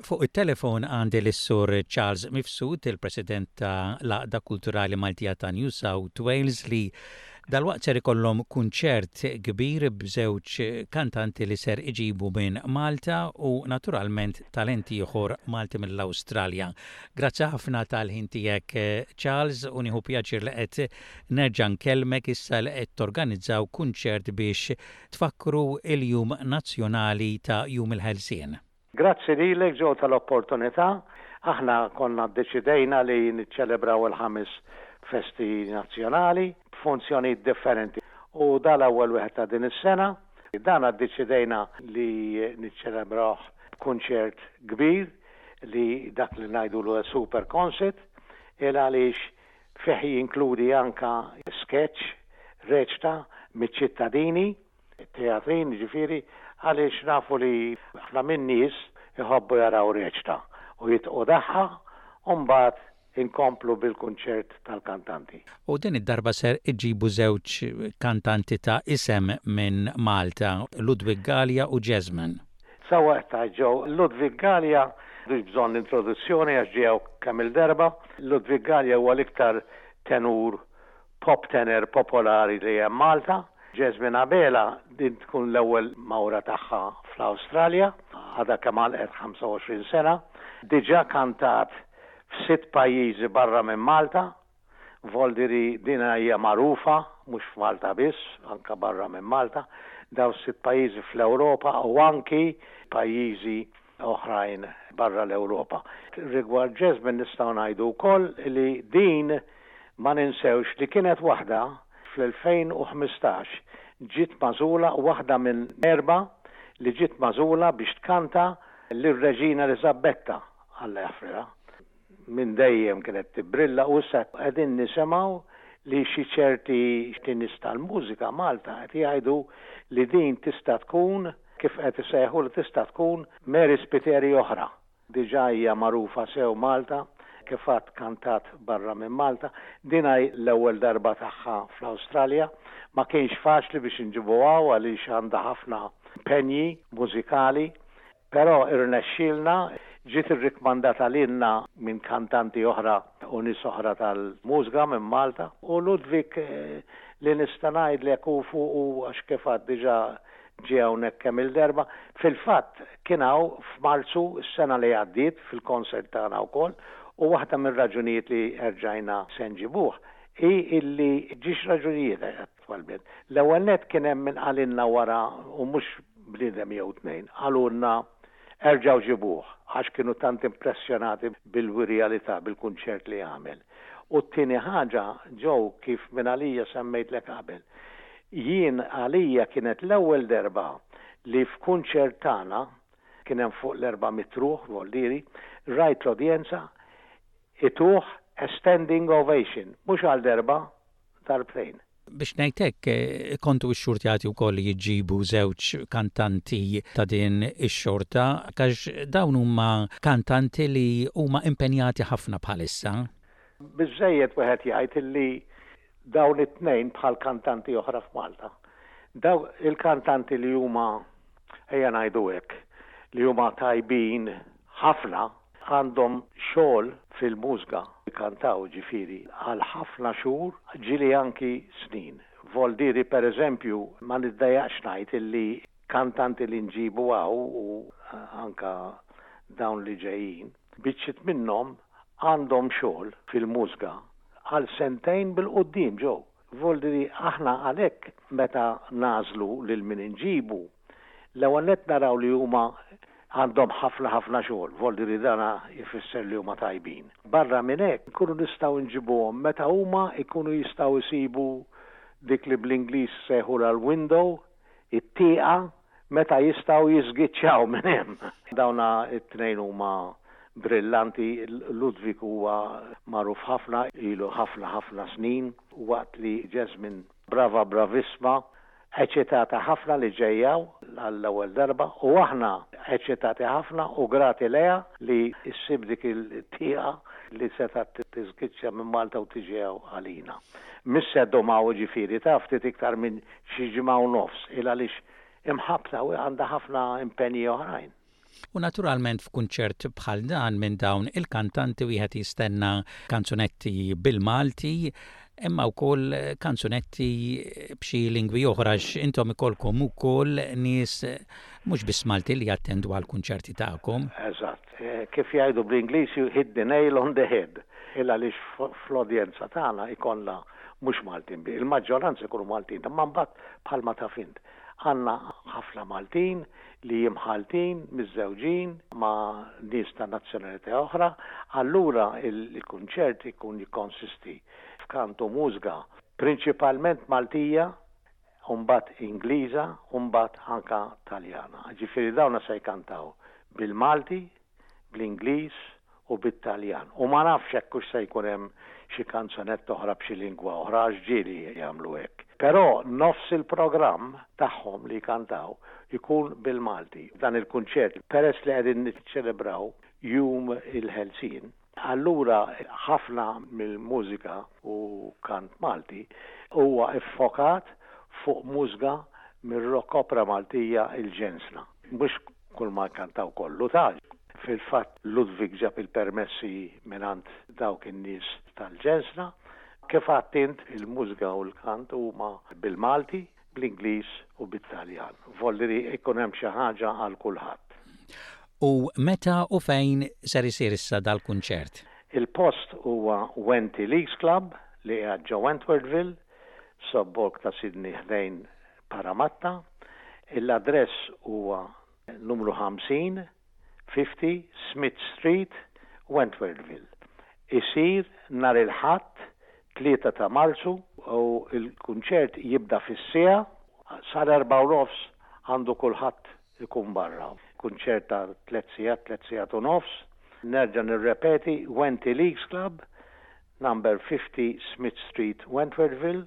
Fuq it-telefon għandi lis-Sur Charles Mifsud, il-President ta' l-Għaqda Kulturali Maltija ta' New South Wales li dalwaqt ser ikollhom kunċert kbir b'żewġ kantanti li ser iġibu minn Malta u naturalment talent ieħor Malti mill-Awstralja. Grazzi ħafna tal-ħin tiegħek Charles u nieħu pjaċir li qed nerġa' nkellmek issa li qed torganizzaw kunċert biex tfakkru l-Jum Nazzjonali ta' Jum il-Ħelsien. Grazzi lilek Joe tal-opportunità. Aħna konna ddeċidejna li niċċelebraw il-ħames festi nazzjonali b'funzjonijiet differenti u dan l-ewwel wieħed ta' din is-sena. Dan ddeċidejna li niċċelebrawh b'kunċert kbir li dak li ngħidulu super concert il għaliex fih jinkludi anke sketch, reċta miċ-ċittadini. Teatrin, jiġifieri, għaliex nafu li ħafna min-nies iħobbu jaraw reċta u jitqu dagħha u mbagħad inkomplu bil-kunċert tal-kantanti. U din id-darba ser iġibu żewġ kantanti ta' isem minn Malta, Ludwig Galea u Jazzman. Sewwa qed tgħid Jo. Ludwig Galea m'għandux bżonn introduzzjoni għax ġie hawn kemm-il darba. Ludwig Galea huwa l-iktar tenur pop tenor popolari li hemm Malta. Jasmine Abela din tkun l-ewwel mawra tagħha fl-Awstralja, għadha kemm għalqet 25 sena. Diġà kantat f'sitt pajjiżi barra minn Malta, vol dire din hija magħrufa mhux f'Malta biss, anke barra minn Malta. Dawn is-sitt pajjiżi fl-Ewropa u anki pajjiżi oħrajn barra l-Ewropa. Rigward Jasmine nistgħu ngħidu wkoll li din ma ninsewx li kienet waħda fl-2015 ġiet magħżula waħda minn erba' li ġiet magħżula biex tkanta lir-Reġina Eliżabetta, Alla jaħfriha. minn dejjem kienet tibbrilla u issa qegħdin nisimgħu li xi ċerti nies tal-mużika Malta qed jgħidu li din tista' tkun, kif qed isejħu li tista' tkun Mary Spiteri oħra. Diġà hija magħrufa sew Malta, kif għadt kantat barra minn Malta. Din hi l-ewwel darba tagħha fl-Awstralja. Ma kienx faċli biex inġibuha hawn għaliex għandha ħafna impenji mużikali. Però irnexxielna, ġiet irrikkmandat għalina minn kantanti oħra u nies oħra tal-mużga minn Malta. U Ludwig li nista' ngħidlek hu fuqu għax kif għad diġà ġie hawnhekk kemm-il darba. Fil-fatt kien hawn f'Marzu s-sena li għaddiet fil-concert tagħna wkoll u waħda mir-raġunijiet li erġajna se nġibuh hi illi ġiex raġunijiet. F'Malbelt. L-ewwel nett kien hemm min qalilna wara, u mhux bniedem jew tnejn, qalulna erġgħu ġibuh għax kienu tant impressjonati bil-wirjalità, bil-kunċert li għamel. U t-tieni ħaġa, Joe, kif mingħalija semmejtlek qabel, jien għalija kienet l-ewwel derba li f'kunċert tagħna, kien hemm fuq l-erba' mitt ruħ, vollieri, rajt l-udjenza ituh a standing ovation, mhux għal derba, darbtejn. Biex ngħid hekk, kontu ixxurtjati wkoll li jġibu żewġ kantanti ta' din ix-xorta, għax dawn huma kantanti li huma impenjati ħafna bħalissa. Biżżejjed wieħed jgħid li dawn it-tnejn bħal kantanti oħra f'Malta, dawk il-kantanti li huma, ejja ngħidu hekk, li huma tajbin ħafna, Għandhom xogħol fil-mużga, ikantaw ġifieri, għal ħafna xhur, ġieli anki snin. Voldieri per eżempju, ma niddejjaqx ngħid illi kantanti li nġibu hawn u anka dawn li ġejjin, biċċiet minnhom għandhom xogħol fil-mużga għal sentejn bil-quddiem, ġew. Voldieri aħna għalhekk meta nagħżlu lil min inġibu, L-ewwel nett naraw li huma għandhom ħafna ħafna xogħol, vol dire li dan ifisser li huma tajbin. Barra minn hekk, inkunu nistgħu nġibuhom meta huma jkunu jistgħu jsibu dik li bl-Ingliż isejħulha l-window, it-tieqa, meta jistgħu jiżgiċċjaw minn hemm. Dawn it-tnejn huma brillanti. Ludwig huwa magħruf ħafna, ilu ħafna ħafna snin, waqt li Jasmine Brava bravissma, eċċitata ħafna li ġejja hawn għall-ewwel darba u aħna eċċitati ħafna u grati lejha li ssib dik il-tieqa li setgħet tiżgiċċja minn Malta u tiġi hawn għalina. Mhix se ddum hawn jiġifieri taf ftit iktar minn xi ġimgħa u nofs il għaliex imħabbta u għandha ħafna impenji oħrajn. U naturalment f'kunċert bħal dan minn dawn il-kantanti wieħed jistenna kanzunetti bil-Malti imma wkoll kanzunetti b'xi lingwi oħra x'intom ikolkom ukoll nies mhux biss Maltin li jattendu għall-kunċerti tagħkom. Eżatt. Eh, kif jgħidu bl-Ingliż you hit the nail on the head. Il għaliex fl-odjenza tagħna ikollna mhux Maltin, il-maġġoranza jkunu Maltin, imma mbagħad bħalma taf int. Għandna ħafna Maltin li imħalltin, miżżewġin ma' nies ta' nazzjonalità oħra, allura l-kunċert ikun jikkonsisti f'kant u mużga prinċipalment Maltija u mbagħad Ingliża u mbagħad anke Taljana. Jiġifieri dawna se jkantaw bil-Malti, bl-Ingliż u bit-Taljan u ma nafx hekk hux se jkun hemm xi kanzunetta oħra b'xi lingwa oħra għax ġieli jagħmlu hekk. Però nofs il-programm tagħhom li jkantaw ikun bil-Malti f'dan il-kunċert peress li qegħdin niċċelebraw Jum il-Ħelsien. Allura ħafna mill-mużika u kant Malti huwa iffokat fuq mużga mir-rock opera Maltija il-Ġensna. Mhux kull ma kkantaw kollu ta'. Fil-fatt Ludwig ġab il-permessi mingħand dawk in-nies tal-Ġensna. Kif għadt int il-mużga u l-kant huma bil-Malti, bl-Ingliż u bit-Taljan. Volli li jkun hemm xi ħaġa għal kulħadd. U meta u fejn ser isir issa dal-kunċert? Il-post huwa Wenti Leagues Club li qiegħed ġo Wentworthville, sobborg ta' Sydney ħdejn Parramatta. L-address huwa numru 50. 50 Smith Street, Wentworthville, isir nhar il-Ħadd, 3 ta' Marzu, u l-kunċert jibda fis-siegħa, sal-erbgħa u nofs għandu kulħadd ikun barra. Kunċert ta' tliet siegħat, tliet siegħat u nofs. Nerġa' nirrepeti, Wenti Leagues Club, Number 50 Smith Street, Wentworthville.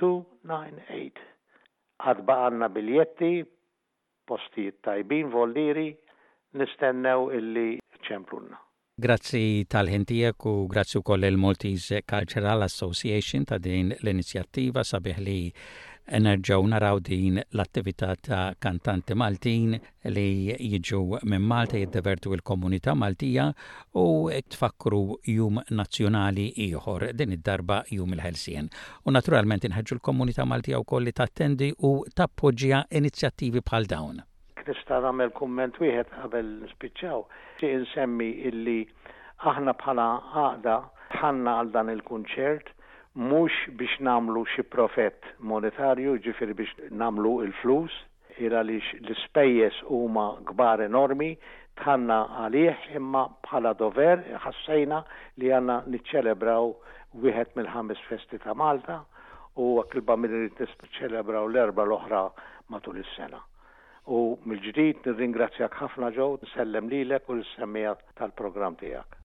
298 Għad baqgħalna biljetti, postijiet tajbin vol Liri, nistennew illi ċċemplulna. Grazzi tal-ħin tiegħek u grazzi wkoll lill-Maltese Cultural Association ta' din l-inizjattiva, sabiħ li nerġgħu naraw din l-attività ta' kantanti Maltin. li jiġu minn Malta jiddevertu l-komunità Maltija u tfakkru jum nazzjonali ieħor, din id-darba Jum il-Ħelsien. U naturalment inħeġġu l-komunità Maltija wkoll li tattendi u tappoġġja inizjattivi bħal dawn. Jekk nista' nagħmel kumment wieħed qabel nispiċċaw, nixtieq insemmi illi aħna bħala Għaqda dħalna għal dan il-kunċert mhux biex nagħmlu xi profett monetarju, jiġifieri biex nagħmlu l-flus, Hi għaliex l-ispejjeż huma kbar enormi, dħalna għalih imma bħala dover ħassejna li għandna niċċelebraw wieħed mill-ħames festi ta' Malta u hekk il-bambini rrid niċċelebraw l-erbgħa l-oħra matul is-sena. U mill-ġdid nirringrazzjak ħafna Joe, nsellem lilek u lis-semmiegħa tal-programm tiegħek.